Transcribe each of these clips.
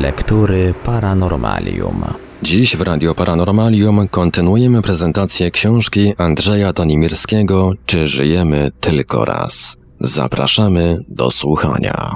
Lektury Paranormalium. Dziś w Radio Paranormalium kontynuujemy prezentację książki Andrzeja Tonimirskiego Czy żyjemy tylko raz? Zapraszamy do słuchania.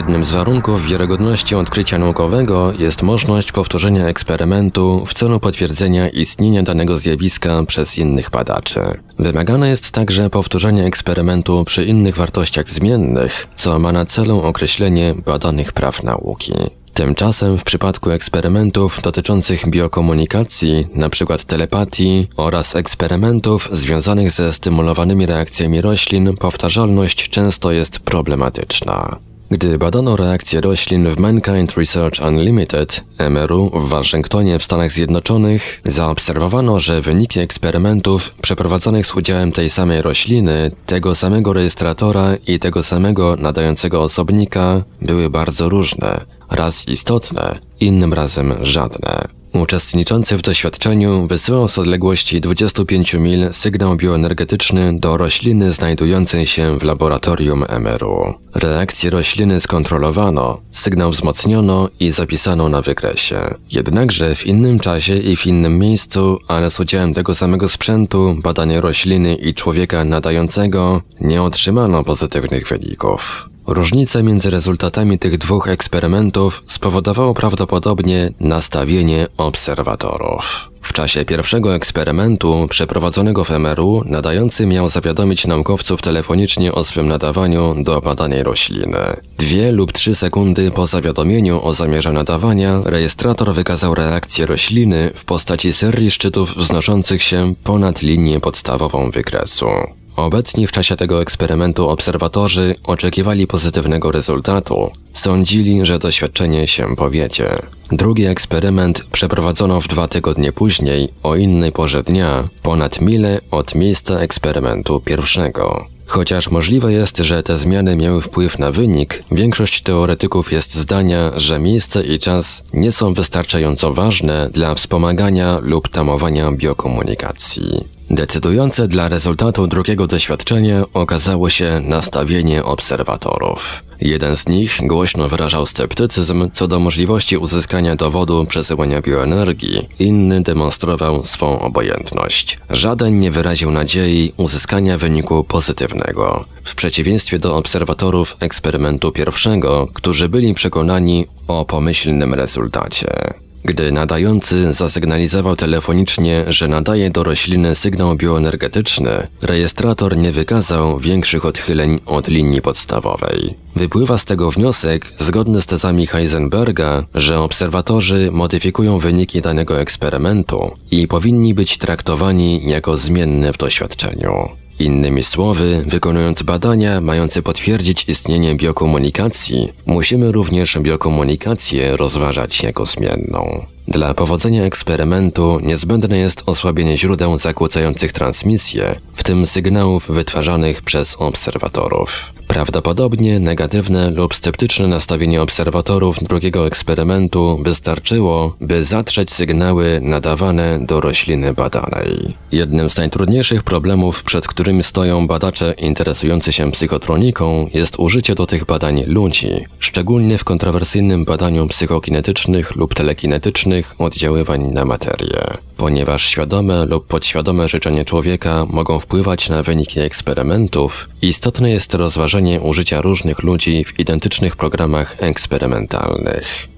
Jednym z warunków wiarygodności odkrycia naukowego jest możliwość powtórzenia eksperymentu w celu potwierdzenia istnienia danego zjawiska przez innych badaczy. Wymagane jest także powtórzenie eksperymentu przy innych wartościach zmiennych, co ma na celu określenie badanych praw nauki. Tymczasem w przypadku eksperymentów dotyczących biokomunikacji, np. telepatii oraz eksperymentów związanych ze stymulowanymi reakcjami roślin, powtarzalność często jest problematyczna. Gdy badano reakcje roślin w Mankind Research Unlimited, MRU, w Waszyngtonie w Stanach Zjednoczonych, zaobserwowano, że wyniki eksperymentów przeprowadzonych z udziałem tej samej rośliny, tego samego rejestratora i tego samego nadającego osobnika były bardzo różne, raz istotne, innym razem żadne. Uczestniczący w doświadczeniu wysyłał z odległości 25 mil sygnał bioenergetyczny do rośliny znajdującej się w laboratorium MRU. Reakcję rośliny skontrolowano, sygnał wzmocniono i zapisano na wykresie. Jednakże w innym czasie i w innym miejscu, ale z udziałem tego samego sprzętu, badania rośliny i człowieka nadającego, nie otrzymano pozytywnych wyników. Różnica między rezultatami tych dwóch eksperymentów spowodowało prawdopodobnie nastawienie obserwatorów. W czasie pierwszego eksperymentu, przeprowadzonego w MRU, nadający miał zawiadomić naukowców telefonicznie o swym nadawaniu do badanej rośliny. Dwie lub trzy sekundy po zawiadomieniu o zamierze nadawania, rejestrator wykazał reakcję rośliny w postaci serii szczytów wznoszących się ponad linię podstawową wykresu. Obecni w czasie tego eksperymentu obserwatorzy oczekiwali pozytywnego rezultatu. Sądzili, że doświadczenie się powiedzie. Drugi eksperyment przeprowadzono w dwa tygodnie później, o innej porze dnia, ponad mile od miejsca eksperymentu pierwszego. Chociaż możliwe jest, że te zmiany miały wpływ na wynik, większość teoretyków jest zdania, że miejsce i czas nie są wystarczająco ważne dla wspomagania lub tamowania biokomunikacji. Decydujące dla rezultatu drugiego doświadczenia okazało się nastawienie obserwatorów. Jeden z nich głośno wyrażał sceptycyzm co do możliwości uzyskania dowodu przesyłania bioenergii, inny demonstrował swą obojętność. Żaden nie wyraził nadziei uzyskania wyniku pozytywnego. W przeciwieństwie do obserwatorów eksperymentu pierwszego, którzy byli przekonani o pomyślnym rezultacie. Gdy nadający zasygnalizował telefonicznie, że nadaje do rośliny sygnał bioenergetyczny, rejestrator nie wykazał większych odchyleń od linii podstawowej. Wypływa z tego wniosek, zgodny z tezami Heisenberga, że obserwatorzy modyfikują wyniki danego eksperymentu i powinni być traktowani jako zmienne w doświadczeniu. Innymi słowy, wykonując badania mające potwierdzić istnienie biokomunikacji, musimy również biokomunikację rozważać jako zmienną. Dla powodzenia eksperymentu niezbędne jest osłabienie źródeł zakłócających transmisję, w tym sygnałów wytwarzanych przez obserwatorów. Prawdopodobnie negatywne lub sceptyczne nastawienie obserwatorów drugiego eksperymentu wystarczyło, by zatrzeć sygnały nadawane do rośliny badanej. Jednym z najtrudniejszych problemów, przed którymi stoją badacze interesujący się psychotroniką, jest użycie do tych badań ludzi, szczególnie w kontrowersyjnym badaniu psychokinetycznych lub telekinetycznych oddziaływań na materię. Ponieważ świadome lub podświadome życzenie człowieka mogą wpływać na wyniki eksperymentów, istotne jest rozważenie użycia różnych ludzi w identycznych programach eksperymentalnych.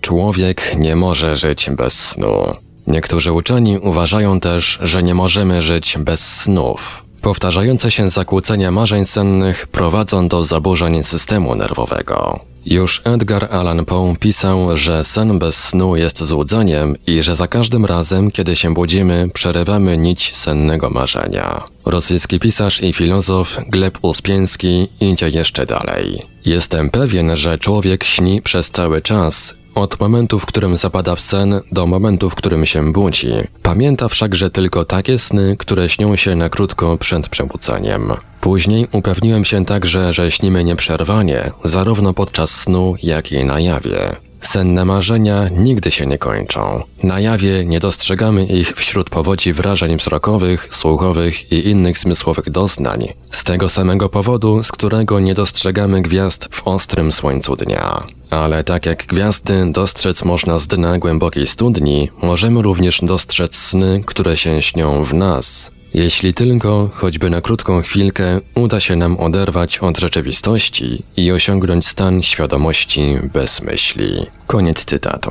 Człowiek nie może żyć bez snu. Niektórzy uczeni uważają też, że nie możemy żyć bez snów. Powtarzające się zakłócenia marzeń sennych prowadzą do zaburzeń systemu nerwowego. Już Edgar Allan Poe pisał, że sen bez snu jest złudzeniem i że za każdym razem, kiedy się budzimy, przerywamy nić sennego marzenia. Rosyjski pisarz i filozof Gleb Uspieński idzie jeszcze dalej. Jestem pewien, że człowiek śni przez cały czas, od momentu, w którym zapada w sen, do momentu, w którym się budzi. Pamięta wszakże tylko takie sny, które śnią się na krótko przed przebudzeniem. Później upewniłem się także, że śnimy nieprzerwanie, zarówno podczas snu, jak i na jawie. Senne marzenia nigdy się nie kończą. Na jawie nie dostrzegamy ich wśród powodzi wrażeń wzrokowych, słuchowych i innych zmysłowych doznań. Z tego samego powodu, z którego nie dostrzegamy gwiazd w ostrym słońcu dnia. Ale tak jak gwiazdy dostrzec można z dna głębokiej studni, możemy również dostrzec sny, które się śnią w nas. Jeśli tylko, choćby na krótką chwilkę, uda się nam oderwać od rzeczywistości i osiągnąć stan świadomości bez myśli. Koniec cytatu.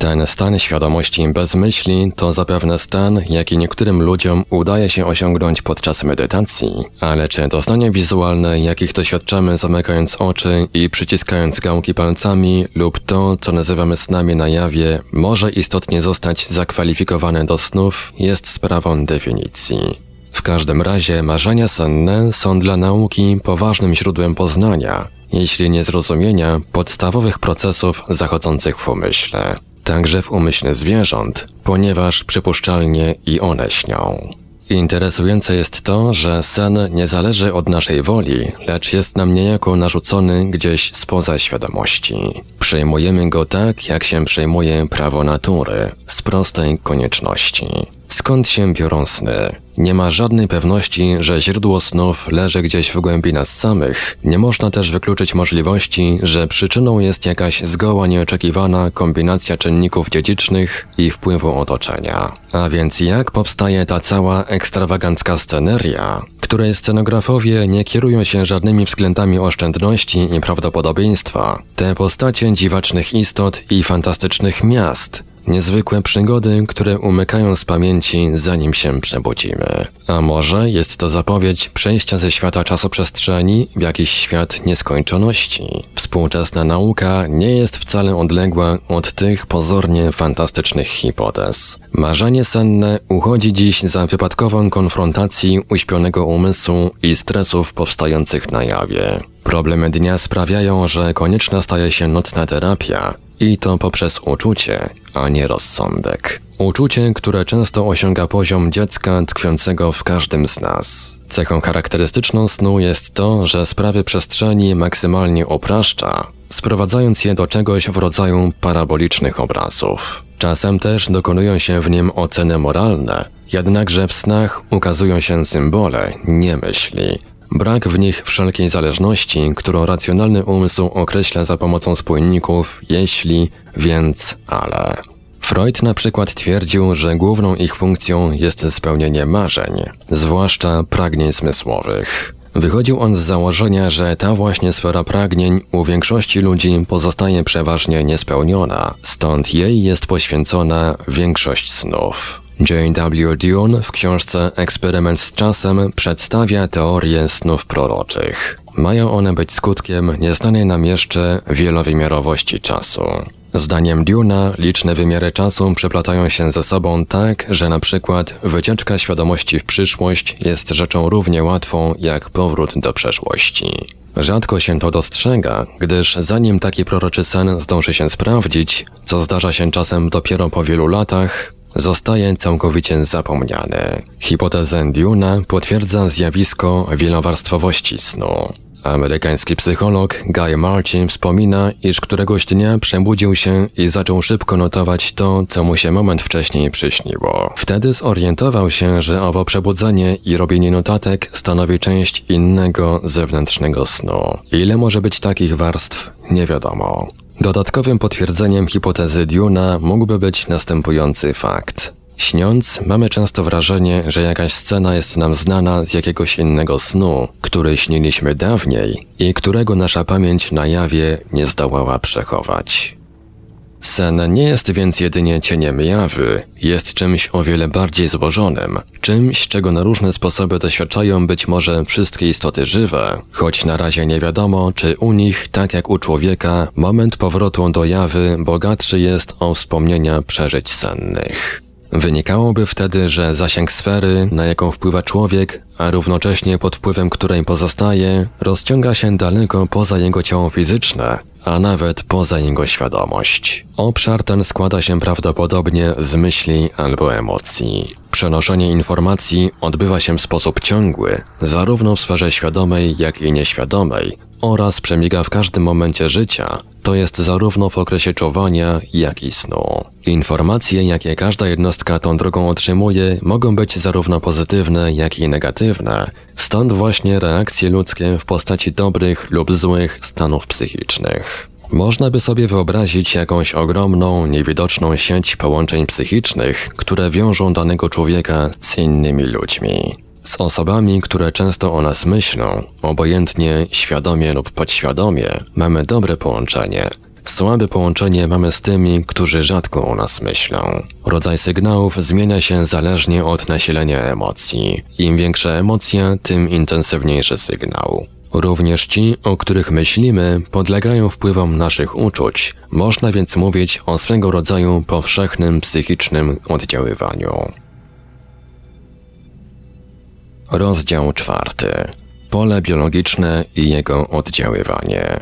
Ten stan świadomości bez myśli to zapewne stan, jaki niektórym ludziom udaje się osiągnąć podczas medytacji, ale czy doznania wizualne, jakich doświadczamy zamykając oczy i przyciskając gałki palcami lub to, co nazywamy snami na jawie, może istotnie zostać zakwalifikowane do snów, jest sprawą definicji. W każdym razie marzenia senne są dla nauki poważnym źródłem poznania, jeśli nie zrozumienia podstawowych procesów zachodzących w umyśle także w umyśle zwierząt, ponieważ przypuszczalnie i one śnią. Interesujące jest to, że sen nie zależy od naszej woli, lecz jest nam niejako narzucony gdzieś spoza świadomości. Przejmujemy go tak, jak się przejmuje prawo natury, z prostej konieczności. Skąd się biorą sny? Nie ma żadnej pewności, że źródło snów leży gdzieś w głębi nas samych. Nie można też wykluczyć możliwości, że przyczyną jest jakaś zgoła nieoczekiwana kombinacja czynników dziedzicznych i wpływu otoczenia. A więc jak powstaje ta cała ekstrawagancka sceneria, której scenografowie nie kierują się żadnymi względami oszczędności i prawdopodobieństwa. Te postacie dziwacznych istot i fantastycznych miast, Niezwykłe przygody, które umykają z pamięci zanim się przebudzimy. A może jest to zapowiedź przejścia ze świata czasoprzestrzeni w jakiś świat nieskończoności. Współczesna nauka nie jest wcale odległa od tych pozornie fantastycznych hipotez. Marzenie senne uchodzi dziś za wypadkową konfrontacji uśpionego umysłu i stresów powstających na jawie. Problemy dnia sprawiają, że konieczna staje się nocna terapia, i to poprzez uczucie, a nie rozsądek. Uczucie, które często osiąga poziom dziecka tkwiącego w każdym z nas. Cechą charakterystyczną snu jest to, że sprawy przestrzeni maksymalnie upraszcza, sprowadzając je do czegoś w rodzaju parabolicznych obrazów. Czasem też dokonują się w nim oceny moralne, jednakże w snach ukazują się symbole, nie myśli, Brak w nich wszelkiej zależności, którą racjonalny umysł określa za pomocą spójników jeśli, więc, ale. Freud na przykład twierdził, że główną ich funkcją jest spełnienie marzeń, zwłaszcza pragnień zmysłowych. Wychodził on z założenia, że ta właśnie sfera pragnień u większości ludzi pozostaje przeważnie niespełniona, stąd jej jest poświęcona większość snów. Jane W. Dune w książce Eksperyment z czasem przedstawia teorię snów proroczych. Mają one być skutkiem nieznanej nam jeszcze wielowymiarowości czasu. Zdaniem Duna liczne wymiary czasu przeplatają się ze sobą tak, że na przykład wycieczka świadomości w przyszłość jest rzeczą równie łatwą jak powrót do przeszłości. Rzadko się to dostrzega, gdyż zanim taki proroczy sen zdąży się sprawdzić, co zdarza się czasem dopiero po wielu latach, zostaje całkowicie zapomniany. Hipotezę Duna potwierdza zjawisko wielowarstwowości snu. Amerykański psycholog Guy Martin wspomina, iż któregoś dnia przebudził się i zaczął szybko notować to, co mu się moment wcześniej przyśniło. Wtedy zorientował się, że owo przebudzenie i robienie notatek stanowi część innego zewnętrznego snu. Ile może być takich warstw, nie wiadomo. Dodatkowym potwierdzeniem hipotezy Duna mógłby być następujący fakt. Śniąc, mamy często wrażenie, że jakaś scena jest nam znana z jakiegoś innego snu, który śniliśmy dawniej i którego nasza pamięć na jawie nie zdołała przechować. Sen nie jest więc jedynie cieniem jawy, jest czymś o wiele bardziej złożonym, czymś, czego na różne sposoby doświadczają być może wszystkie istoty żywe, choć na razie nie wiadomo, czy u nich, tak jak u człowieka, moment powrotu do jawy bogatszy jest o wspomnienia przeżyć sennych. Wynikałoby wtedy, że zasięg sfery, na jaką wpływa człowiek, a równocześnie pod wpływem której pozostaje, rozciąga się daleko poza jego ciało fizyczne, a nawet poza jego świadomość. Obszar ten składa się prawdopodobnie z myśli albo emocji. Przenoszenie informacji odbywa się w sposób ciągły, zarówno w sferze świadomej, jak i nieświadomej, oraz przemiga w każdym momencie życia, to jest zarówno w okresie czuwania, jak i snu. Informacje, jakie każda jednostka tą drogą otrzymuje, mogą być zarówno pozytywne, jak i negatywne, stąd właśnie reakcje ludzkie w postaci dobrych lub złych stanów psychicznych. Można by sobie wyobrazić jakąś ogromną, niewidoczną sieć połączeń psychicznych, które wiążą danego człowieka z innymi ludźmi. Z osobami, które często o nas myślą, obojętnie świadomie lub podświadomie, mamy dobre połączenie. Słabe połączenie mamy z tymi, którzy rzadko o nas myślą. Rodzaj sygnałów zmienia się zależnie od nasilenia emocji. Im większa emocja, tym intensywniejszy sygnał. Również ci, o których myślimy, podlegają wpływom naszych uczuć. Można więc mówić o swego rodzaju powszechnym psychicznym oddziaływaniu. Rozdział czwarty. Pole biologiczne i jego oddziaływanie.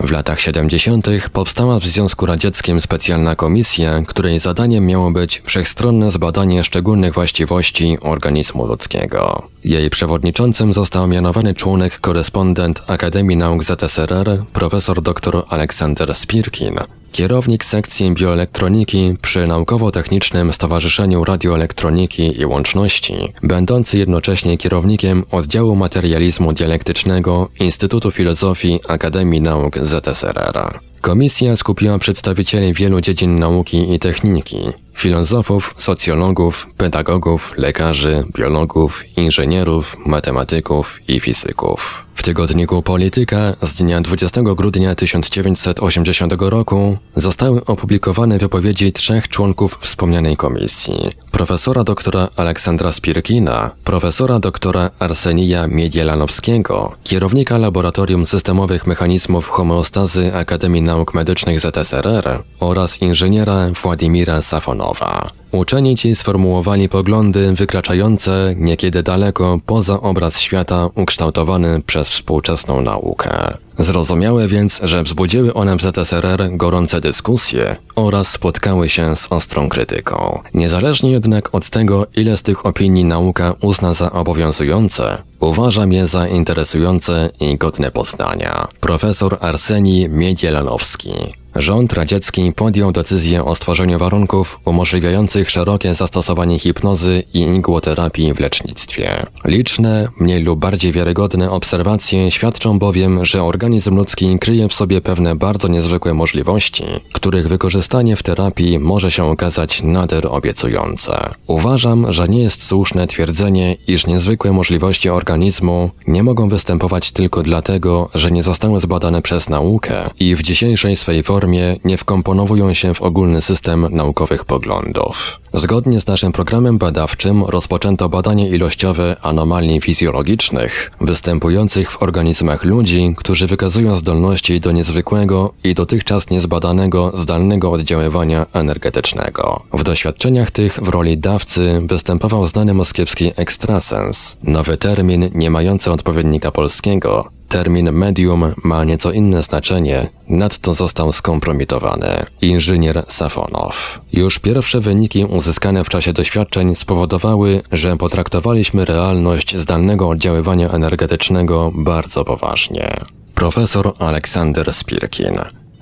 W latach 70. powstała w Związku Radzieckim specjalna komisja, której zadaniem miało być wszechstronne zbadanie szczególnych właściwości organizmu ludzkiego. Jej przewodniczącym został mianowany członek korespondent Akademii Nauk ZSRR, profesor dr Aleksander Spirkin, kierownik sekcji bioelektroniki przy Naukowo-Technicznym Stowarzyszeniu Radioelektroniki i Łączności, będący jednocześnie kierownikiem oddziału materializmu dialektycznego Instytutu Filozofii Akademii Nauk ZSRR. Komisja skupiła przedstawicieli wielu dziedzin nauki i techniki, filozofów, socjologów, pedagogów, lekarzy, biologów, inżynierów, matematyków i fizyków. Tygodniku Polityka z dnia 20 grudnia 1980 roku zostały opublikowane wypowiedzi trzech członków wspomnianej komisji. Profesora doktora Aleksandra Spirkina, profesora doktora Arsenija Miedielanowskiego, kierownika Laboratorium Systemowych Mechanizmów Homeostazy Akademii Nauk Medycznych ZSRR oraz inżyniera Władimira Safonowa. Uczeni ci sformułowali poglądy wykraczające niekiedy daleko poza obraz świata ukształtowany przez współczesną naukę. Zrozumiałe więc, że wzbudziły one w ZSRR gorące dyskusje oraz spotkały się z ostrą krytyką. Niezależnie jednak od tego, ile z tych opinii nauka uzna za obowiązujące, uważam je za interesujące i godne poznania. Profesor Arsenij Miedielanowski Rząd radziecki podjął decyzję o stworzeniu warunków umożliwiających szerokie zastosowanie hipnozy i igłoterapii w lecznictwie. Liczne, mniej lub bardziej wiarygodne obserwacje świadczą bowiem, że organizm ludzki kryje w sobie pewne bardzo niezwykłe możliwości, których wykorzystanie w terapii może się okazać nader obiecujące. Uważam, że nie jest słuszne twierdzenie, iż niezwykłe możliwości organizmu nie mogą występować tylko dlatego, że nie zostały zbadane przez naukę i w dzisiejszej swej formie formie nie wkomponowują się w ogólny system naukowych poglądów. Zgodnie z naszym programem badawczym rozpoczęto badanie ilościowe anomalii fizjologicznych występujących w organizmach ludzi, którzy wykazują zdolności do niezwykłego i dotychczas niezbadanego zdalnego oddziaływania energetycznego. W doświadczeniach tych w roli dawcy występował znany moskiewski ekstrasens, nowy termin nie mający odpowiednika polskiego, Termin medium ma nieco inne znaczenie, nadto został skompromitowany. Inżynier Safonow. Już pierwsze wyniki uzyskane w czasie doświadczeń spowodowały, że potraktowaliśmy realność zdalnego oddziaływania energetycznego bardzo poważnie. Profesor Aleksander Spirkin.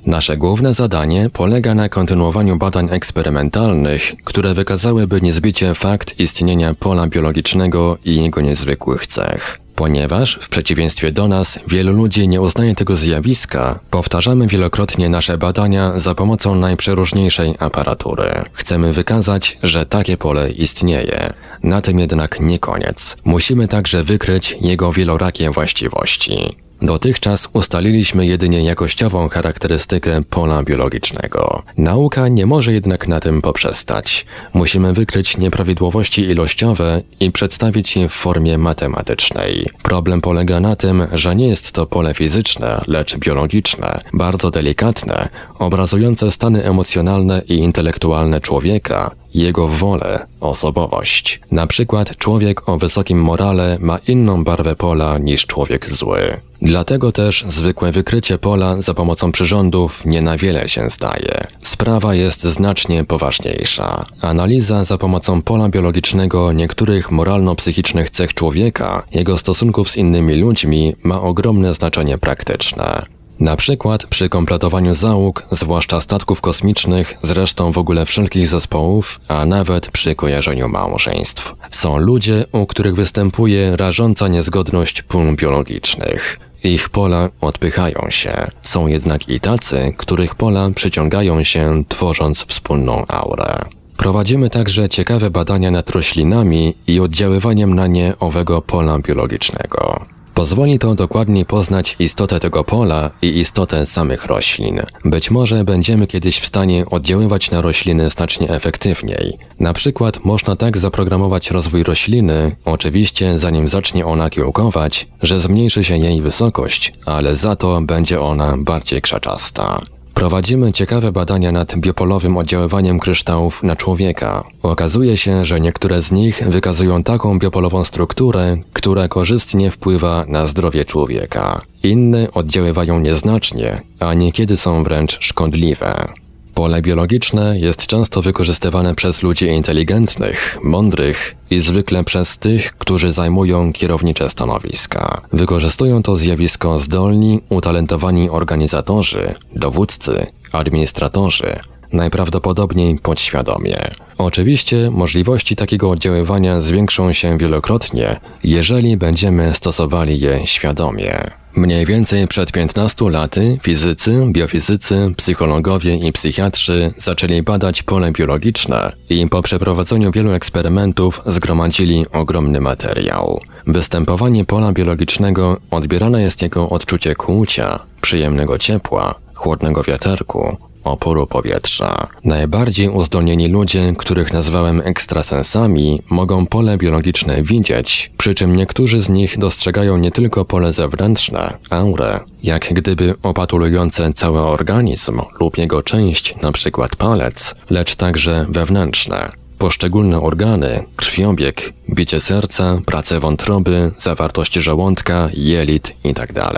Nasze główne zadanie polega na kontynuowaniu badań eksperymentalnych, które wykazałyby niezbicie fakt istnienia pola biologicznego i jego niezwykłych cech. Ponieważ, w przeciwieństwie do nas, wielu ludzi nie uznaje tego zjawiska, powtarzamy wielokrotnie nasze badania za pomocą najprzeróżniejszej aparatury. Chcemy wykazać, że takie pole istnieje. Na tym jednak nie koniec. Musimy także wykryć jego wielorakie właściwości. Dotychczas ustaliliśmy jedynie jakościową charakterystykę pola biologicznego. Nauka nie może jednak na tym poprzestać. Musimy wykryć nieprawidłowości ilościowe i przedstawić je w formie matematycznej. Problem polega na tym, że nie jest to pole fizyczne, lecz biologiczne, bardzo delikatne, obrazujące stany emocjonalne i intelektualne człowieka, jego wolę, osobowość. Na przykład człowiek o wysokim morale ma inną barwę pola niż człowiek zły. Dlatego też zwykłe wykrycie pola za pomocą przyrządów nie na wiele się zdaje. Sprawa jest znacznie poważniejsza. Analiza za pomocą pola biologicznego niektórych moralno-psychicznych cech człowieka, jego stosunków z innymi ludźmi ma ogromne znaczenie praktyczne. Na przykład przy kompletowaniu załóg, zwłaszcza statków kosmicznych, zresztą w ogóle wszelkich zespołów, a nawet przy kojarzeniu małżeństw. Są ludzie, u których występuje rażąca niezgodność pól biologicznych. Ich pola odpychają się. Są jednak i tacy, których pola przyciągają się, tworząc wspólną aurę. Prowadzimy także ciekawe badania nad roślinami i oddziaływaniem na nie owego pola biologicznego. Pozwoli to dokładniej poznać istotę tego pola i istotę samych roślin. Być może będziemy kiedyś w stanie oddziaływać na rośliny znacznie efektywniej. Na przykład można tak zaprogramować rozwój rośliny, oczywiście zanim zacznie ona kiełkować, że zmniejszy się jej wysokość, ale za to będzie ona bardziej krzaczasta. Prowadzimy ciekawe badania nad biopolowym oddziaływaniem kryształów na człowieka. Okazuje się, że niektóre z nich wykazują taką biopolową strukturę, która korzystnie wpływa na zdrowie człowieka. Inne oddziaływają nieznacznie, a niekiedy są wręcz szkodliwe. Pole biologiczne jest często wykorzystywane przez ludzi inteligentnych, mądrych i zwykle przez tych, którzy zajmują kierownicze stanowiska. Wykorzystują to zjawisko zdolni, utalentowani organizatorzy, dowódcy, administratorzy, najprawdopodobniej podświadomie. Oczywiście możliwości takiego oddziaływania zwiększą się wielokrotnie, jeżeli będziemy stosowali je świadomie. Mniej więcej przed 15 laty fizycy, biofizycy, psychologowie i psychiatrzy zaczęli badać pole biologiczne i po przeprowadzeniu wielu eksperymentów zgromadzili ogromny materiał. Występowanie pola biologicznego odbierane jest jako odczucie kłucia, przyjemnego ciepła, chłodnego wiaterku, oporu powietrza. Najbardziej uzdolnieni ludzie, których nazwałem ekstrasensami, mogą pole biologiczne widzieć, przy czym niektórzy z nich dostrzegają nie tylko pole zewnętrzne, aurę, jak gdyby opatulujące cały organizm lub jego część, np. palec, lecz także wewnętrzne poszczególne organy, krwiobieg, bicie serca, pracę wątroby, zawartość żołądka, jelit itd.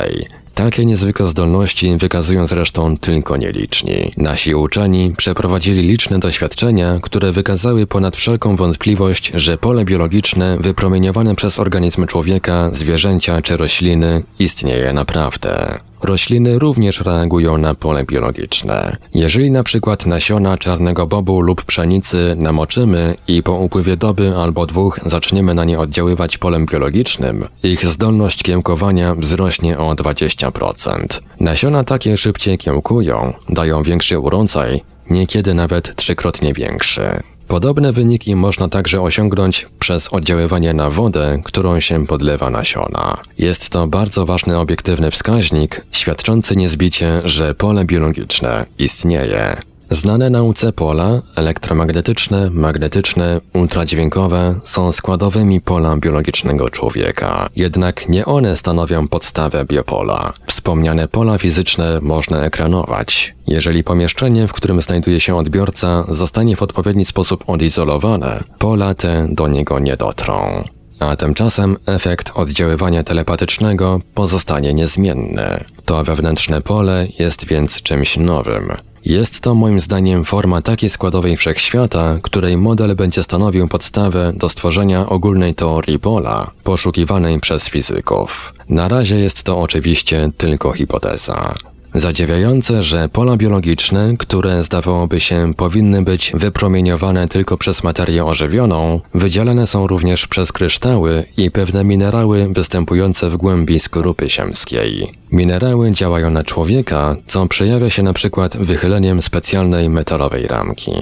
Tak takie niezwykłe zdolności wykazują zresztą tylko nieliczni. Nasi uczeni przeprowadzili liczne doświadczenia, które wykazały ponad wszelką wątpliwość, że pole biologiczne wypromieniowane przez organizm człowieka, zwierzęcia czy rośliny istnieje naprawdę. Rośliny również reagują na pole biologiczne. Jeżeli na przykład nasiona czarnego bobu lub pszenicy namoczymy i po upływie doby albo dwóch zaczniemy na nie oddziaływać polem biologicznym, ich zdolność kiełkowania wzrośnie o 20%. Nasiona takie szybciej kiełkują, dają większy urodzaj, niekiedy nawet trzykrotnie większy. Podobne wyniki można także osiągnąć przez oddziaływanie na wodę, którą się podlewa nasiona. Jest to bardzo ważny obiektywny wskaźnik, świadczący niezbicie, że pole biologiczne istnieje. Znane nauce pola elektromagnetyczne, magnetyczne, ultradźwiękowe są składowymi pola biologicznego człowieka. Jednak nie one stanowią podstawę biopola. Wspomniane pola fizyczne można ekranować. Jeżeli pomieszczenie, w którym znajduje się odbiorca, zostanie w odpowiedni sposób odizolowane, pola te do niego nie dotrą. A tymczasem efekt oddziaływania telepatycznego pozostanie niezmienny. To wewnętrzne pole jest więc czymś nowym. Jest to moim zdaniem forma takiej składowej wszechświata, której model będzie stanowił podstawę do stworzenia ogólnej teorii pola, poszukiwanej przez fizyków. Na razie jest to oczywiście tylko hipoteza. Zadziwiające, że pola biologiczne, które zdawałoby się powinny być wypromieniowane tylko przez materię ożywioną, wydzielane są również przez kryształy i pewne minerały występujące w głębi skorupy ziemskiej. Minerały działają na człowieka, co przejawia się na przykład wychyleniem specjalnej metalowej ramki.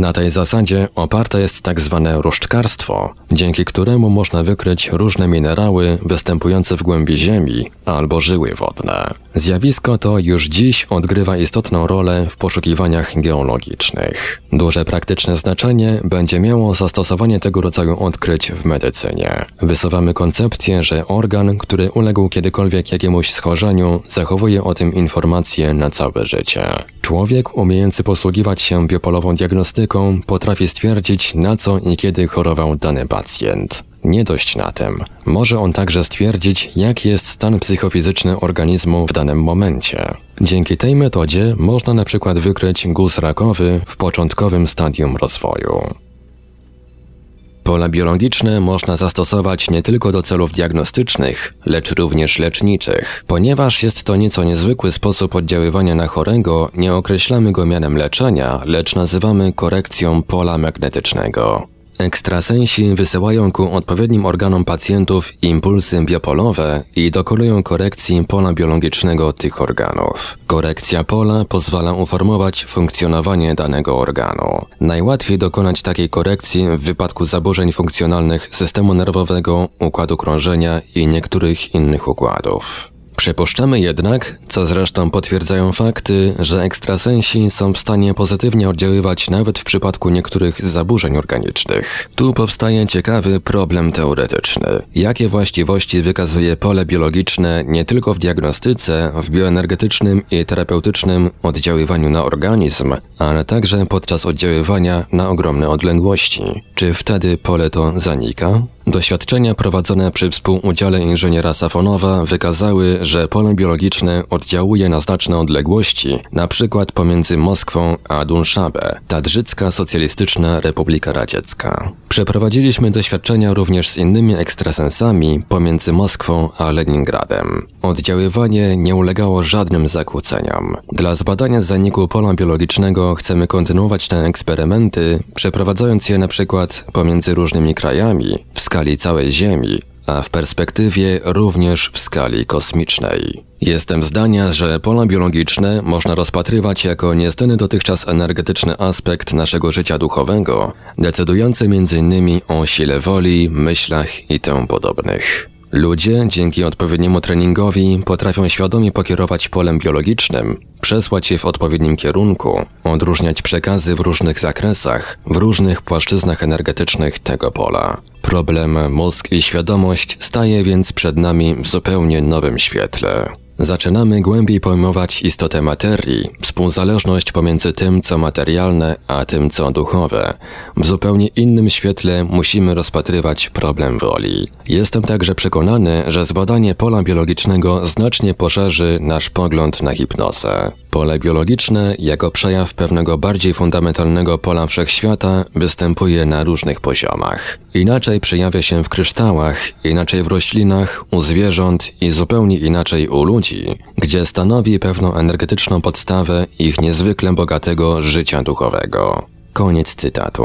Na tej zasadzie oparte jest tak zwane różdżkarstwo, dzięki któremu można wykryć różne minerały występujące w głębi ziemi, albo żyły wodne. Zjawisko to już dziś odgrywa istotną rolę w poszukiwaniach geologicznych. Duże praktyczne znaczenie będzie miało zastosowanie tego rodzaju odkryć w medycynie. Wysuwamy koncepcję, że organ, który uległ kiedykolwiek jakiemuś schorzeniu, zachowuje o tym informacje na całe życie. Człowiek umiejący posługiwać się biopolową diagnostyką potrafi stwierdzić, na co i kiedy chorował dany pacjent. Nie dość na tym. Może on także stwierdzić, jaki jest stan psychofizyczny organizmu w danym momencie. Dzięki tej metodzie można na przykład wykryć guz rakowy w początkowym stadium rozwoju. Pola biologiczne można zastosować nie tylko do celów diagnostycznych, lecz również leczniczych. Ponieważ jest to nieco niezwykły sposób oddziaływania na chorego, nie określamy go mianem leczenia, lecz nazywamy korekcją pola magnetycznego. Ekstrasensi wysyłają ku odpowiednim organom pacjentów impulsy biopolowe i dokonują korekcji pola biologicznego tych organów. Korekcja pola pozwala uformować funkcjonowanie danego organu. Najłatwiej dokonać takiej korekcji w wypadku zaburzeń funkcjonalnych systemu nerwowego, układu krążenia i niektórych innych układów. Przypuszczamy jednak, co zresztą potwierdzają fakty, że ekstrasensi są w stanie pozytywnie oddziaływać nawet w przypadku niektórych zaburzeń organicznych. Tu powstaje ciekawy problem teoretyczny. Jakie właściwości wykazuje pole biologiczne nie tylko w diagnostyce, w bioenergetycznym i terapeutycznym oddziaływaniu na organizm, ale także podczas oddziaływania na ogromne odległości? Czy wtedy pole to zanika? Doświadczenia prowadzone przy współudziale inżyniera Safonowa wykazały, że pole biologiczne oddziałuje na znaczne odległości, przykład pomiędzy Moskwą a Dunszabe, Tadżycka Socjalistyczna Republika Radziecka. Przeprowadziliśmy doświadczenia również z innymi ekstrasensami pomiędzy Moskwą a Leningradem. Oddziaływanie nie ulegało żadnym zakłóceniom. Dla zbadania zaniku pola biologicznego chcemy kontynuować te eksperymenty, przeprowadzając je przykład pomiędzy różnymi krajami, skali całej Ziemi, a w perspektywie również w skali kosmicznej. Jestem zdania, że pola biologiczne można rozpatrywać jako niezny dotychczas energetyczny aspekt naszego życia duchowego, decydujący m.in. o sile woli, myślach i tym podobnych. Ludzie dzięki odpowiedniemu treningowi potrafią świadomie pokierować polem biologicznym, przesłać je w odpowiednim kierunku, odróżniać przekazy w różnych zakresach, w różnych płaszczyznach energetycznych tego pola. Problem mózg i świadomość staje więc przed nami w zupełnie nowym świetle. Zaczynamy głębiej pojmować istotę materii, współzależność pomiędzy tym, co materialne, a tym, co duchowe. W zupełnie innym świetle musimy rozpatrywać problem woli. Jestem także przekonany, że zbadanie pola biologicznego znacznie poszerzy nasz pogląd na hipnozę. Pole biologiczne, jako przejaw pewnego bardziej fundamentalnego pola wszechświata, występuje na różnych poziomach. Inaczej przejawia się w kryształach, inaczej w roślinach, u zwierząt i zupełnie inaczej u ludzi, gdzie stanowi pewną energetyczną podstawę ich niezwykle bogatego życia duchowego. Koniec cytatu.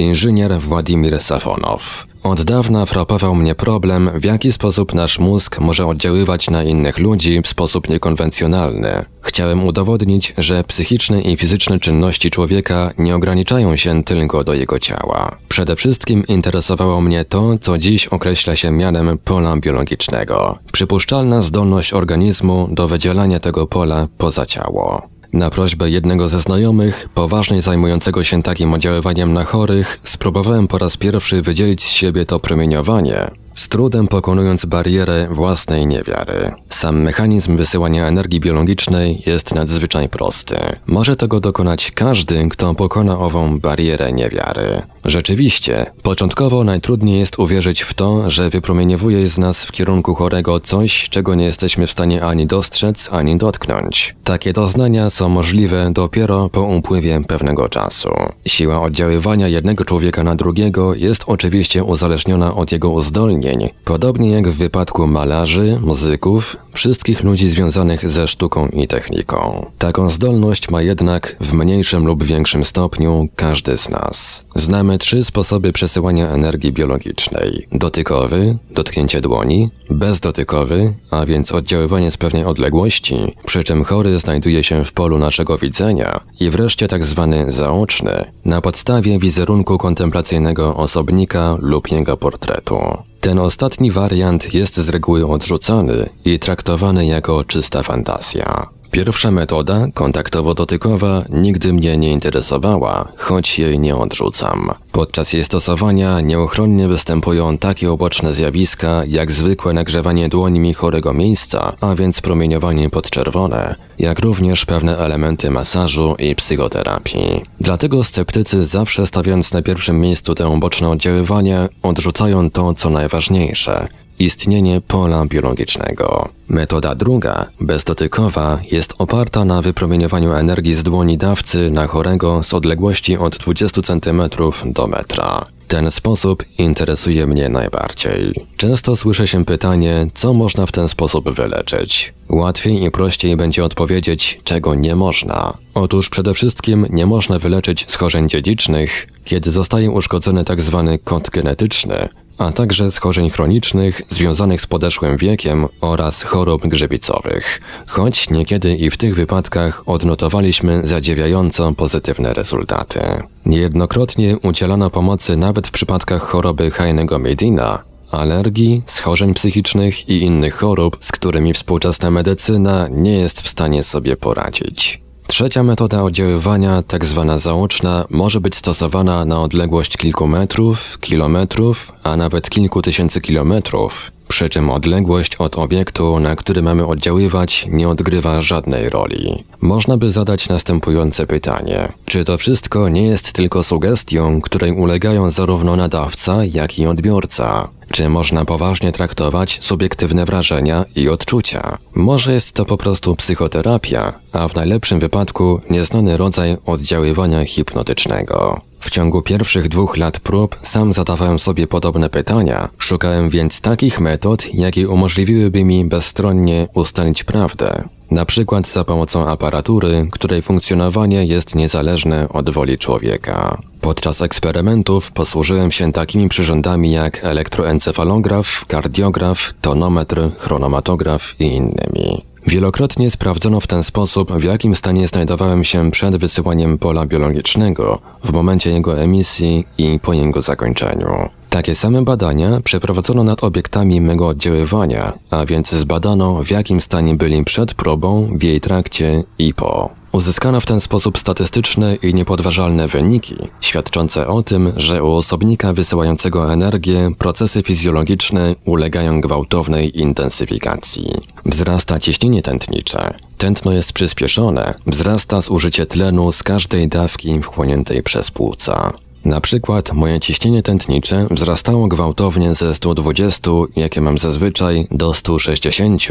Inżynier Władimir Safonow. Od dawna frapował mnie problem, w jaki sposób nasz mózg może oddziaływać na innych ludzi w sposób niekonwencjonalny. Chciałem udowodnić, że psychiczne i fizyczne czynności człowieka nie ograniczają się tylko do jego ciała. Przede wszystkim interesowało mnie to, co dziś określa się mianem pola biologicznego. Przypuszczalna zdolność organizmu do wydzielania tego pola poza ciało. Na prośbę jednego ze znajomych, poważnie zajmującego się takim oddziaływaniem na chorych, spróbowałem po raz pierwszy wydzielić z siebie to promieniowanie, z trudem pokonując barierę własnej niewiary. Sam mechanizm wysyłania energii biologicznej jest nadzwyczaj prosty. Może tego dokonać każdy, kto pokona ową barierę niewiary. Rzeczywiście, początkowo najtrudniej jest uwierzyć w to, że wypromieniowuje z nas w kierunku chorego coś, czego nie jesteśmy w stanie ani dostrzec, ani dotknąć. Takie doznania są możliwe dopiero po upływie pewnego czasu. Siła oddziaływania jednego człowieka na drugiego jest oczywiście uzależniona od jego uzdolnień, podobnie jak w wypadku malarzy, muzyków, wszystkich ludzi związanych ze sztuką i techniką. Taką zdolność ma jednak w mniejszym lub większym stopniu każdy z nas. Znamy trzy sposoby przesyłania energii biologicznej: dotykowy, dotknięcie dłoni, bezdotykowy, a więc oddziaływanie z pewnej odległości, przy czym chory znajduje się w polu naszego widzenia, i wreszcie tak zwany zaoczny, na podstawie wizerunku kontemplacyjnego osobnika lub jego portretu. Ten ostatni wariant jest z reguły odrzucany i traktowany jako czysta fantazja. Pierwsza metoda, kontaktowo-dotykowa, nigdy mnie nie interesowała, choć jej nie odrzucam. Podczas jej stosowania nieuchronnie występują takie uboczne zjawiska, jak zwykłe nagrzewanie dłońmi chorego miejsca, a więc promieniowanie podczerwone, jak również pewne elementy masażu i psychoterapii. Dlatego sceptycy zawsze stawiając na pierwszym miejscu te uboczne oddziaływania, odrzucają to, co najważniejsze – istnienie pola biologicznego. Metoda druga, bezdotykowa, jest oparta na wypromieniowaniu energii z dłoni dawcy na chorego z odległości od 20 cm do metra. Ten sposób interesuje mnie najbardziej. Często słyszę się pytanie, co można w ten sposób wyleczyć. Łatwiej i prościej będzie odpowiedzieć, czego nie można. Otóż przede wszystkim nie można wyleczyć schorzeń dziedzicznych, kiedy zostaje uszkodzony tzw. Tak kod genetyczny, a także schorzeń chronicznych związanych z podeszłym wiekiem oraz chorób grzybicowych, choć niekiedy i w tych wypadkach odnotowaliśmy zadziwiająco pozytywne rezultaty. Niejednokrotnie udzielano pomocy nawet w przypadkach choroby Heinego Medina, alergii, schorzeń psychicznych i innych chorób, z którymi współczesna medycyna nie jest w stanie sobie poradzić. Trzecia metoda oddziaływania, tak zwana zaoczna, może być stosowana na odległość kilku metrów, kilometrów, a nawet kilku tysięcy kilometrów, przy czym odległość od obiektu, na który mamy oddziaływać, nie odgrywa żadnej roli. Można by zadać następujące pytanie. Czy to wszystko nie jest tylko sugestią, której ulegają zarówno nadawca, jak i odbiorca? Czy można poważnie traktować subiektywne wrażenia i odczucia? Może jest to po prostu psychoterapia, a w najlepszym wypadku nieznany rodzaj oddziaływania hipnotycznego. W ciągu pierwszych dwóch lat prób sam zadawałem sobie podobne pytania, szukałem więc takich metod, jakie umożliwiłyby mi bezstronnie ustalić prawdę. Na przykład za pomocą aparatury, której funkcjonowanie jest niezależne od woli człowieka. Podczas eksperymentów posłużyłem się takimi przyrządami jak elektroencefalograf, kardiograf, tonometr, chronomatograf i innymi. Wielokrotnie sprawdzono w ten sposób, w jakim stanie znajdowałem się przed wysyłaniem pola biologicznego, w momencie jego emisji i po jego zakończeniu. Takie same badania przeprowadzono nad obiektami mego oddziaływania, a więc zbadano w jakim stanie byli przed probą, w jej trakcie i po. Uzyskano w ten sposób statystyczne i niepodważalne wyniki, świadczące o tym, że u osobnika wysyłającego energię procesy fizjologiczne ulegają gwałtownej intensyfikacji. Wzrasta ciśnienie tętnicze, tętno jest przyspieszone, wzrasta zużycie tlenu z każdej dawki wchłoniętej przez płuca. Na przykład moje ciśnienie tętnicze wzrastało gwałtownie ze 120, jakie mam zazwyczaj, do 160,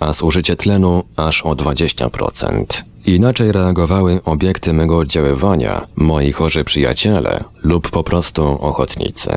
a zużycie tlenu aż o 20%. Inaczej reagowały obiekty mego oddziaływania, moi chorzy przyjaciele lub po prostu ochotnicy.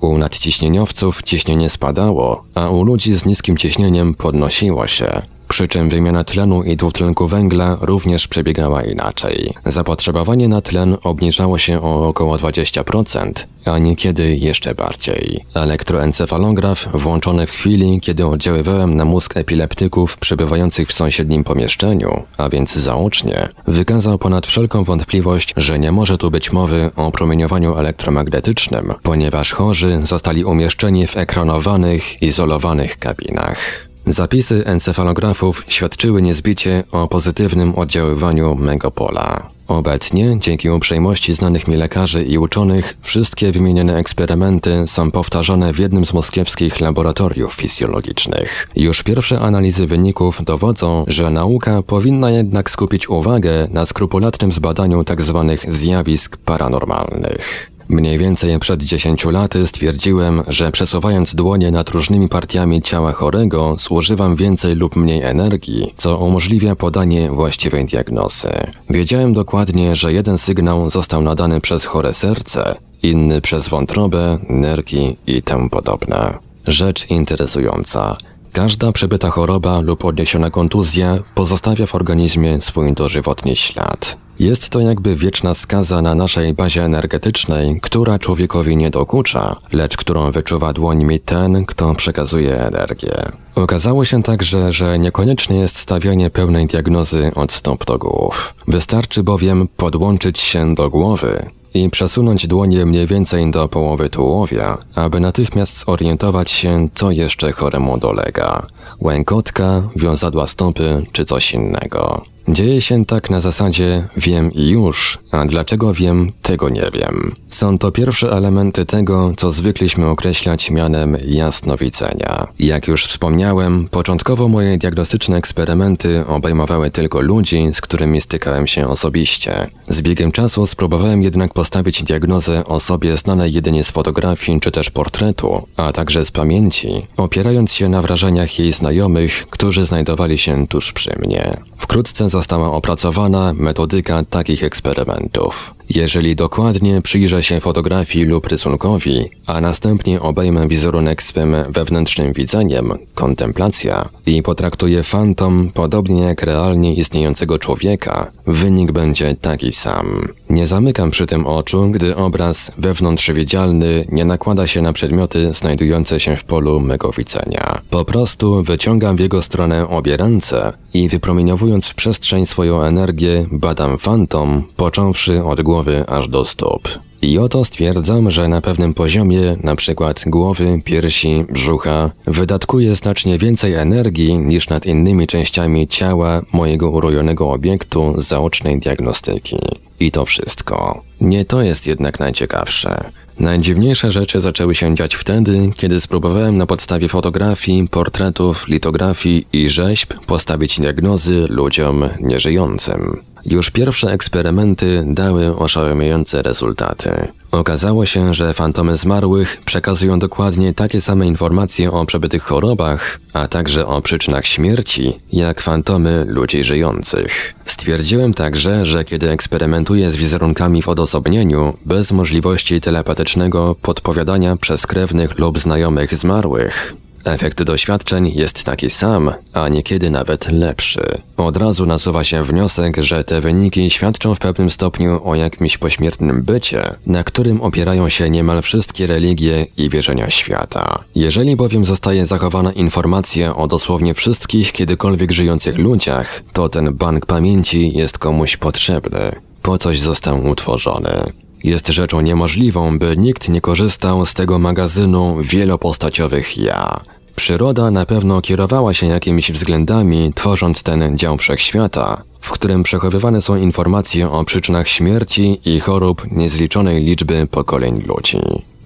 U nadciśnieniowców ciśnienie spadało, a u ludzi z niskim ciśnieniem podnosiło się, przy czym wymiana tlenu i dwutlenku węgla również przebiegała inaczej. Zapotrzebowanie na tlen obniżało się o około 20%, a niekiedy jeszcze bardziej. Elektroencefalograf włączony w chwili, kiedy oddziaływałem na mózg epileptyków przebywających w sąsiednim pomieszczeniu, a więc zaocznie, wykazał ponad wszelką wątpliwość, że nie może tu być mowy o promieniowaniu elektromagnetycznym, ponieważ chorzy zostali umieszczeni w ekranowanych, izolowanych kabinach. Zapisy encefalografów świadczyły niezbicie o pozytywnym oddziaływaniu megapola. Obecnie, dzięki uprzejmości znanych mi lekarzy i uczonych, wszystkie wymienione eksperymenty są powtarzane w jednym z moskiewskich laboratoriów fizjologicznych. Już pierwsze analizy wyników dowodzą, że nauka powinna jednak skupić uwagę na skrupulatnym zbadaniu tzw. Tak zjawisk paranormalnych. Mniej więcej przed 10 laty stwierdziłem, że przesuwając dłonie nad różnymi partiami ciała chorego, zużywam więcej lub mniej energii, co umożliwia podanie właściwej diagnozy. Wiedziałem dokładnie, że jeden sygnał został nadany przez chore serce, inny przez wątrobę, nerki i tym podobne. Rzecz interesująca. Każda przebyta choroba lub odniesiona kontuzja pozostawia w organizmie swój dożywotni ślad. Jest to jakby wieczna skaza na naszej bazie energetycznej, która człowiekowi nie dokucza, lecz którą wyczuwa dłońmi ten, kto przekazuje energię. Okazało się także, że niekoniecznie jest stawianie pełnej diagnozy od stóp do głów. Wystarczy bowiem podłączyć się do głowy, i przesunąć dłonie mniej więcej do połowy tułowia, aby natychmiast zorientować się, co jeszcze choremu dolega. Łękotka, wiązadła stopy czy coś innego. Dzieje się tak na zasadzie wiem i już, a dlaczego wiem, tego nie wiem. Są to pierwsze elementy tego, co zwykliśmy określać mianem jasnowidzenia. Jak już wspomniałem, początkowo moje diagnostyczne eksperymenty obejmowały tylko ludzi, z którymi stykałem się osobiście. Z biegiem czasu spróbowałem jednak postawić diagnozę osobie znanej jedynie z fotografii czy też portretu, a także z pamięci, opierając się na wrażeniach jej znajomych, którzy znajdowali się tuż przy mnie. Wkrótce została opracowana metodyka takich eksperymentów. Jeżeli dokładnie przyjrzę się fotografii lub rysunkowi, a następnie obejmę wizerunek swym wewnętrznym widzeniem, kontemplacja, i potraktuję fantom podobnie jak realnie istniejącego człowieka, wynik będzie taki sam. Nie zamykam przy tym oczu, gdy obraz wewnątrzwidzialny nie nakłada się na przedmioty znajdujące się w polu mego widzenia. Po prostu wyciągam w jego stronę obie ręce i wypromieniowując w przestrzeń swoją energię, badam fantom, począwszy od głowy aż do stóp. I oto stwierdzam, że na pewnym poziomie, na przykład głowy, piersi, brzucha, wydatkuje znacznie więcej energii niż nad innymi częściami ciała mojego urojonego obiektu zaocznej diagnostyki. I to wszystko. Nie to jest jednak najciekawsze. Najdziwniejsze rzeczy zaczęły się dziać wtedy, kiedy spróbowałem na podstawie fotografii, portretów, litografii i rzeźb postawić diagnozy ludziom nieżyjącym. Już pierwsze eksperymenty dały oszałamiające rezultaty. Okazało się, że fantomy zmarłych przekazują dokładnie takie same informacje o przebytych chorobach, a także o przyczynach śmierci, jak fantomy ludzi żyjących. Stwierdziłem także, że kiedy eksperymentuję z wizerunkami w odosobnieniu, bez możliwości telepatycznego podpowiadania przez krewnych lub znajomych zmarłych, Efekt doświadczeń jest taki sam, a niekiedy nawet lepszy. Od razu nasuwa się wniosek, że te wyniki świadczą w pewnym stopniu o jakimś pośmiertnym bycie, na którym opierają się niemal wszystkie religie i wierzenia świata. Jeżeli bowiem zostaje zachowana informacja o dosłownie wszystkich kiedykolwiek żyjących ludziach, to ten bank pamięci jest komuś potrzebny. Po coś został utworzony. Jest rzeczą niemożliwą, by nikt nie korzystał z tego magazynu wielopostaciowych ja. Przyroda na pewno kierowała się jakimiś względami, tworząc ten dział wszechświata, w którym przechowywane są informacje o przyczynach śmierci i chorób niezliczonej liczby pokoleń ludzi.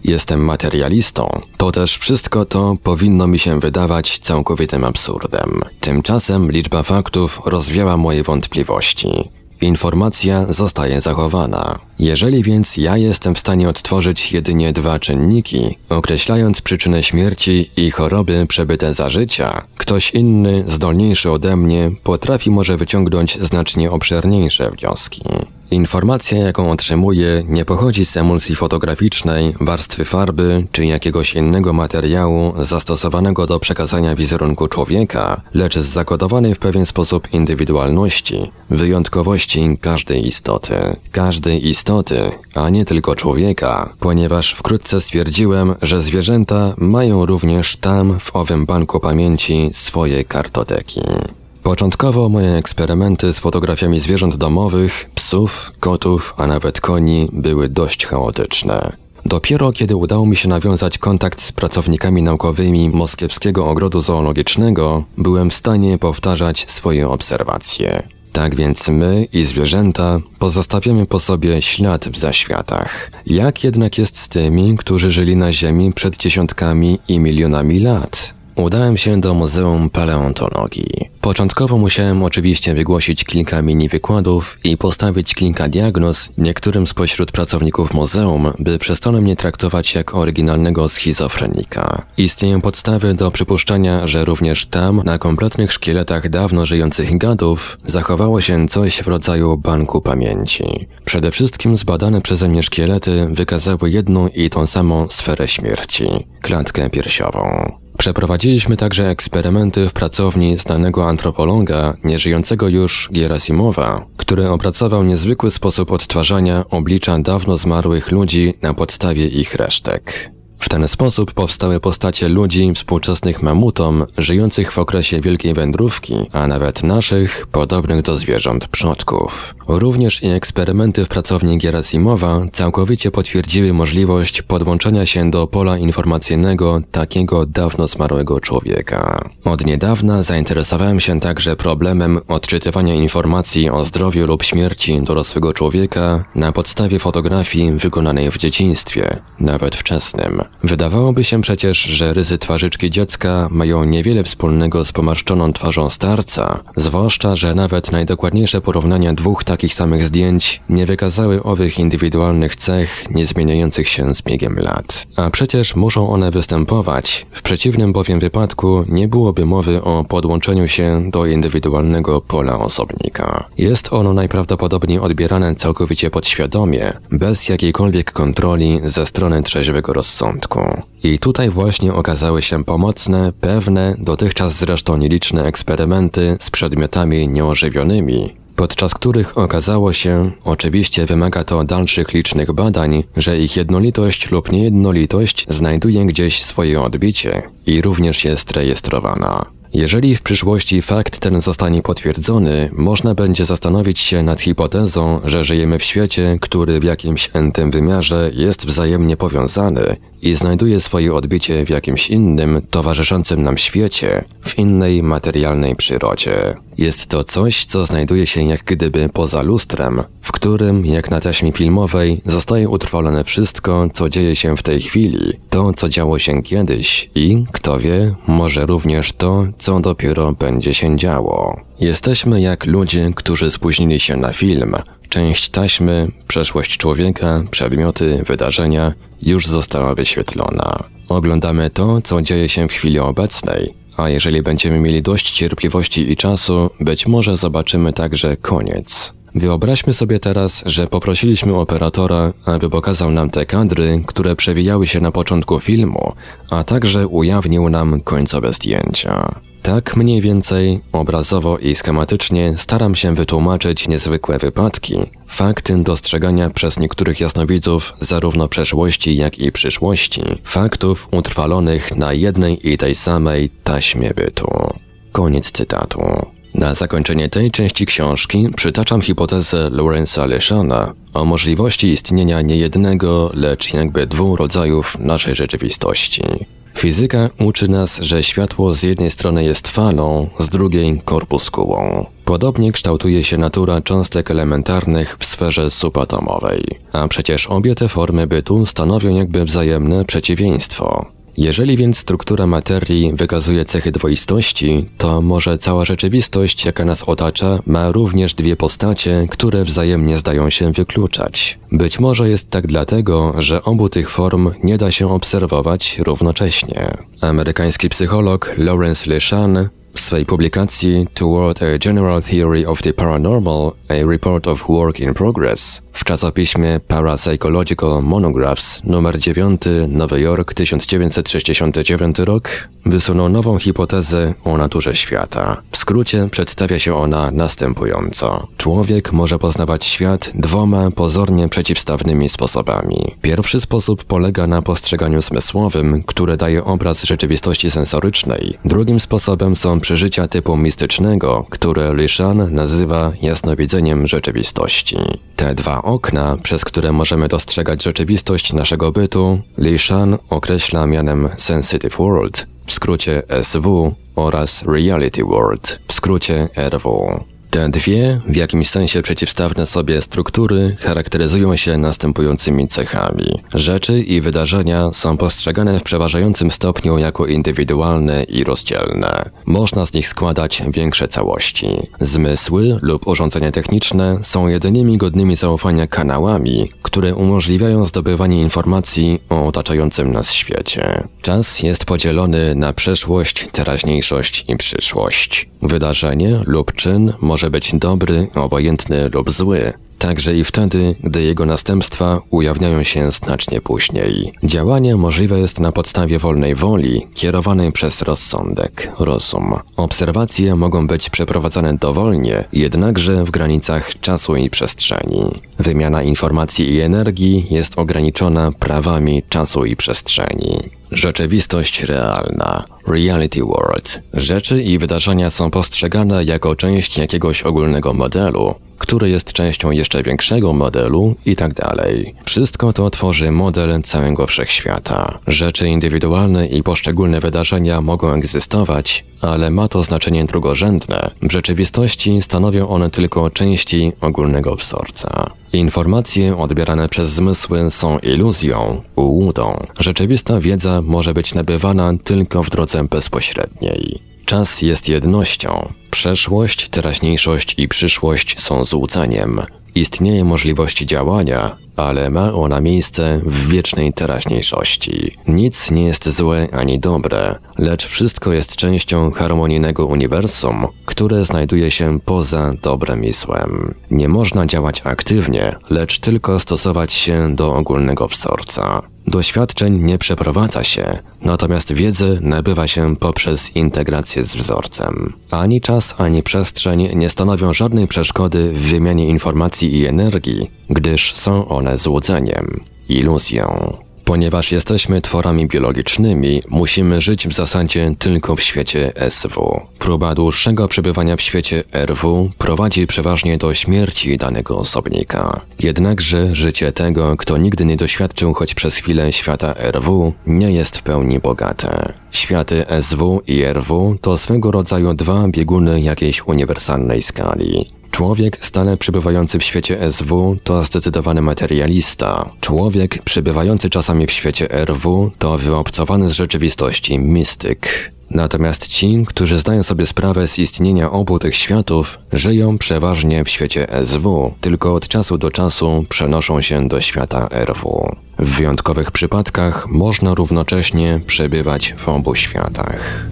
Jestem materialistą, to też wszystko to powinno mi się wydawać całkowitym absurdem. Tymczasem liczba faktów rozwiała moje wątpliwości. Informacja zostaje zachowana. Jeżeli więc ja jestem w stanie odtworzyć jedynie dwa czynniki, określając przyczynę śmierci i choroby przebyte za życia, ktoś inny, zdolniejszy ode mnie, potrafi może wyciągnąć znacznie obszerniejsze wnioski. Informacja, jaką otrzymuję, nie pochodzi z emulsji fotograficznej, warstwy farby czy jakiegoś innego materiału zastosowanego do przekazania wizerunku człowieka, lecz z zakodowanej w pewien sposób indywidualności, wyjątkowości każdej istoty. Każdej istoty, a nie tylko człowieka, ponieważ wkrótce stwierdziłem, że zwierzęta mają również tam w owym banku pamięci swoje kartoteki. Początkowo moje eksperymenty z fotografiami zwierząt domowych, psów, kotów, a nawet koni były dość chaotyczne. Dopiero kiedy udało mi się nawiązać kontakt z pracownikami naukowymi Moskiewskiego Ogrodu Zoologicznego, byłem w stanie powtarzać swoje obserwacje. Tak więc my i zwierzęta pozostawiamy po sobie ślad w zaświatach. Jak jednak jest z tymi, którzy żyli na Ziemi przed dziesiątkami i milionami lat? Udałem się do Muzeum Paleontologii. Początkowo musiałem oczywiście wygłosić kilka mini wykładów i postawić kilka diagnoz niektórym spośród pracowników muzeum, by przestano mnie traktować jak oryginalnego schizofrenika. Istnieją podstawy do przypuszczenia, że również tam, na kompletnych szkieletach dawno żyjących gadów, zachowało się coś w rodzaju banku pamięci. Przede wszystkim zbadane przeze mnie szkielety wykazały jedną i tą samą sferę śmierci klatkę piersiową. Przeprowadziliśmy także eksperymenty w pracowni znanego antropologa, nieżyjącego już Gerasimowa, który opracował niezwykły sposób odtwarzania oblicza dawno zmarłych ludzi na podstawie ich resztek. W ten sposób powstały postacie ludzi współczesnych mamutom, żyjących w okresie Wielkiej Wędrówki, a nawet naszych, podobnych do zwierząt przodków. Również i eksperymenty w pracowni Gerasimowa całkowicie potwierdziły możliwość podłączenia się do pola informacyjnego takiego dawno zmarłego człowieka. Od niedawna zainteresowałem się także problemem odczytywania informacji o zdrowiu lub śmierci dorosłego człowieka na podstawie fotografii wykonanej w dzieciństwie, nawet wczesnym. Wydawałoby się przecież, że rysy twarzyczki dziecka mają niewiele wspólnego z pomarszczoną twarzą starca, zwłaszcza, że nawet najdokładniejsze porównania dwóch takich samych zdjęć nie wykazały owych indywidualnych cech nie zmieniających się z biegiem lat. A przecież muszą one występować, w przeciwnym bowiem wypadku nie byłoby mowy o podłączeniu się do indywidualnego pola osobnika. Jest ono najprawdopodobniej odbierane całkowicie podświadomie, bez jakiejkolwiek kontroli ze strony trzeźwego rozsądku. I tutaj właśnie okazały się pomocne, pewne, dotychczas zresztą nieliczne eksperymenty z przedmiotami nieożywionymi, podczas których okazało się, oczywiście wymaga to dalszych licznych badań, że ich jednolitość lub niejednolitość znajduje gdzieś swoje odbicie i również jest rejestrowana. Jeżeli w przyszłości fakt ten zostanie potwierdzony, można będzie zastanowić się nad hipotezą, że żyjemy w świecie, który w jakimś entym wymiarze jest wzajemnie powiązany i znajduje swoje odbicie w jakimś innym, towarzyszącym nam świecie, w innej materialnej przyrodzie. Jest to coś, co znajduje się jak gdyby poza lustrem, w którym, jak na taśmie filmowej, zostaje utrwalone wszystko, co dzieje się w tej chwili, to, co działo się kiedyś i, kto wie, może również to, co dopiero będzie się działo. Jesteśmy jak ludzie, którzy spóźnili się na film, Część taśmy, przeszłość człowieka, przedmioty, wydarzenia już została wyświetlona. Oglądamy to, co dzieje się w chwili obecnej, a jeżeli będziemy mieli dość cierpliwości i czasu, być może zobaczymy także koniec. Wyobraźmy sobie teraz, że poprosiliśmy operatora, aby pokazał nam te kadry, które przewijały się na początku filmu, a także ujawnił nam końcowe zdjęcia. Tak mniej więcej, obrazowo i schematycznie staram się wytłumaczyć niezwykłe wypadki, fakty dostrzegania przez niektórych jasnowidzów zarówno przeszłości, jak i przyszłości, faktów utrwalonych na jednej i tej samej taśmie bytu. Koniec cytatu. Na zakończenie tej części książki przytaczam hipotezę Lorenza Leszana o możliwości istnienia nie jednego, lecz jakby dwóch rodzajów naszej rzeczywistości. Fizyka uczy nas, że światło z jednej strony jest falą, z drugiej korpuskułą. Podobnie kształtuje się natura cząstek elementarnych w sferze subatomowej. A przecież obie te formy bytu stanowią jakby wzajemne przeciwieństwo. Jeżeli więc struktura materii wykazuje cechy dwoistości, to może cała rzeczywistość, jaka nas otacza, ma również dwie postacie, które wzajemnie zdają się wykluczać. Być może jest tak dlatego, że obu tych form nie da się obserwować równocześnie. Amerykański psycholog Lawrence Leshan w swej publikacji Toward a General Theory of the Paranormal, a Report of Work in Progress w czasopiśmie Parapsychological Monographs nr 9 Nowy Jork 1969 rok wysunął nową hipotezę o naturze świata. W skrócie przedstawia się ona następująco. Człowiek może poznawać świat dwoma pozornie przeciwstawnymi sposobami. Pierwszy sposób polega na postrzeganiu zmysłowym, które daje obraz rzeczywistości sensorycznej. Drugim sposobem są przeżycia typu mistycznego, które Lishan nazywa jasnowidzeniem rzeczywistości. Te dwa okna, przez które możemy dostrzegać rzeczywistość naszego bytu, Lishan określa mianem Sensitive World, w skrócie SW, oraz Reality World, w skrócie RW. Te dwie, w jakimś sensie przeciwstawne sobie struktury charakteryzują się następującymi cechami. Rzeczy i wydarzenia są postrzegane w przeważającym stopniu jako indywidualne i rozdzielne. Można z nich składać większe całości. Zmysły lub urządzenia techniczne są jedynymi godnymi zaufania kanałami, które umożliwiają zdobywanie informacji o otaczającym nas świecie. Czas jest podzielony na przeszłość, teraźniejszość i przyszłość. Wydarzenie lub czyn może być dobry, obojętny lub zły, także i wtedy, gdy jego następstwa ujawniają się znacznie później. Działanie możliwe jest na podstawie wolnej woli, kierowanej przez rozsądek, rozum. Obserwacje mogą być przeprowadzane dowolnie, jednakże w granicach czasu i przestrzeni. Wymiana informacji i energii jest ograniczona prawami czasu i przestrzeni. Rzeczywistość realna, reality world. Rzeczy i wydarzenia są postrzegane jako część jakiegoś ogólnego modelu, który jest częścią jeszcze większego modelu i tak dalej. Wszystko to tworzy model całego wszechświata. Rzeczy indywidualne i poszczególne wydarzenia mogą egzystować, ale ma to znaczenie drugorzędne. W rzeczywistości stanowią one tylko części ogólnego wzorca. Informacje odbierane przez zmysły są iluzją, ułudą. Rzeczywista wiedza może być nabywana tylko w drodze bezpośredniej. Czas jest jednością. Przeszłość, teraźniejszość i przyszłość są złudzeniem. Istnieje możliwość działania, ale ma ona miejsce w wiecznej teraźniejszości. Nic nie jest złe ani dobre, lecz wszystko jest częścią harmonijnego uniwersum, które znajduje się poza dobrem i złem. Nie można działać aktywnie, lecz tylko stosować się do ogólnego wzorca. Doświadczeń nie przeprowadza się, natomiast wiedzę nabywa się poprzez integrację z wzorcem. Ani czas, ani przestrzeń nie stanowią żadnej przeszkody w wymianie informacji i energii, gdyż są one złudzeniem, iluzją. Ponieważ jesteśmy tworami biologicznymi, musimy żyć w zasadzie tylko w świecie SW. Próba dłuższego przebywania w świecie RW prowadzi przeważnie do śmierci danego osobnika. Jednakże życie tego, kto nigdy nie doświadczył choć przez chwilę świata RW, nie jest w pełni bogate. Światy SW i RW to swego rodzaju dwa bieguny jakiejś uniwersalnej skali. Człowiek stale przebywający w świecie SW to zdecydowany materialista. Człowiek przebywający czasami w świecie RW to wyobcowany z rzeczywistości mistyk. Natomiast ci, którzy zdają sobie sprawę z istnienia obu tych światów, żyją przeważnie w świecie SW, tylko od czasu do czasu przenoszą się do świata RW. W wyjątkowych przypadkach można równocześnie przebywać w obu światach.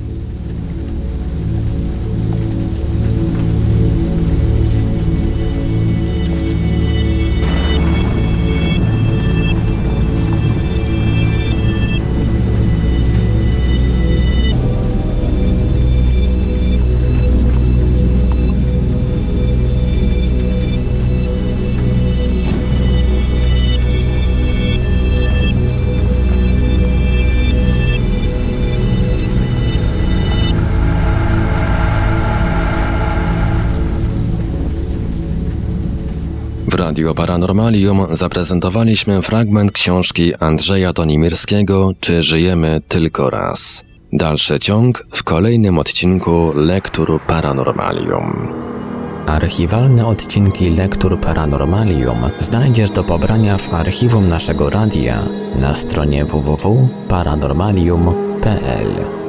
Radio Paranormalium zaprezentowaliśmy fragment książki Andrzeja Tonimirskiego Czy żyjemy tylko raz? Dalszy ciąg w kolejnym odcinku Lektur Paranormalium. Archiwalne odcinki Lektur Paranormalium znajdziesz do pobrania w archiwum naszego radia na stronie www.paranormalium.pl.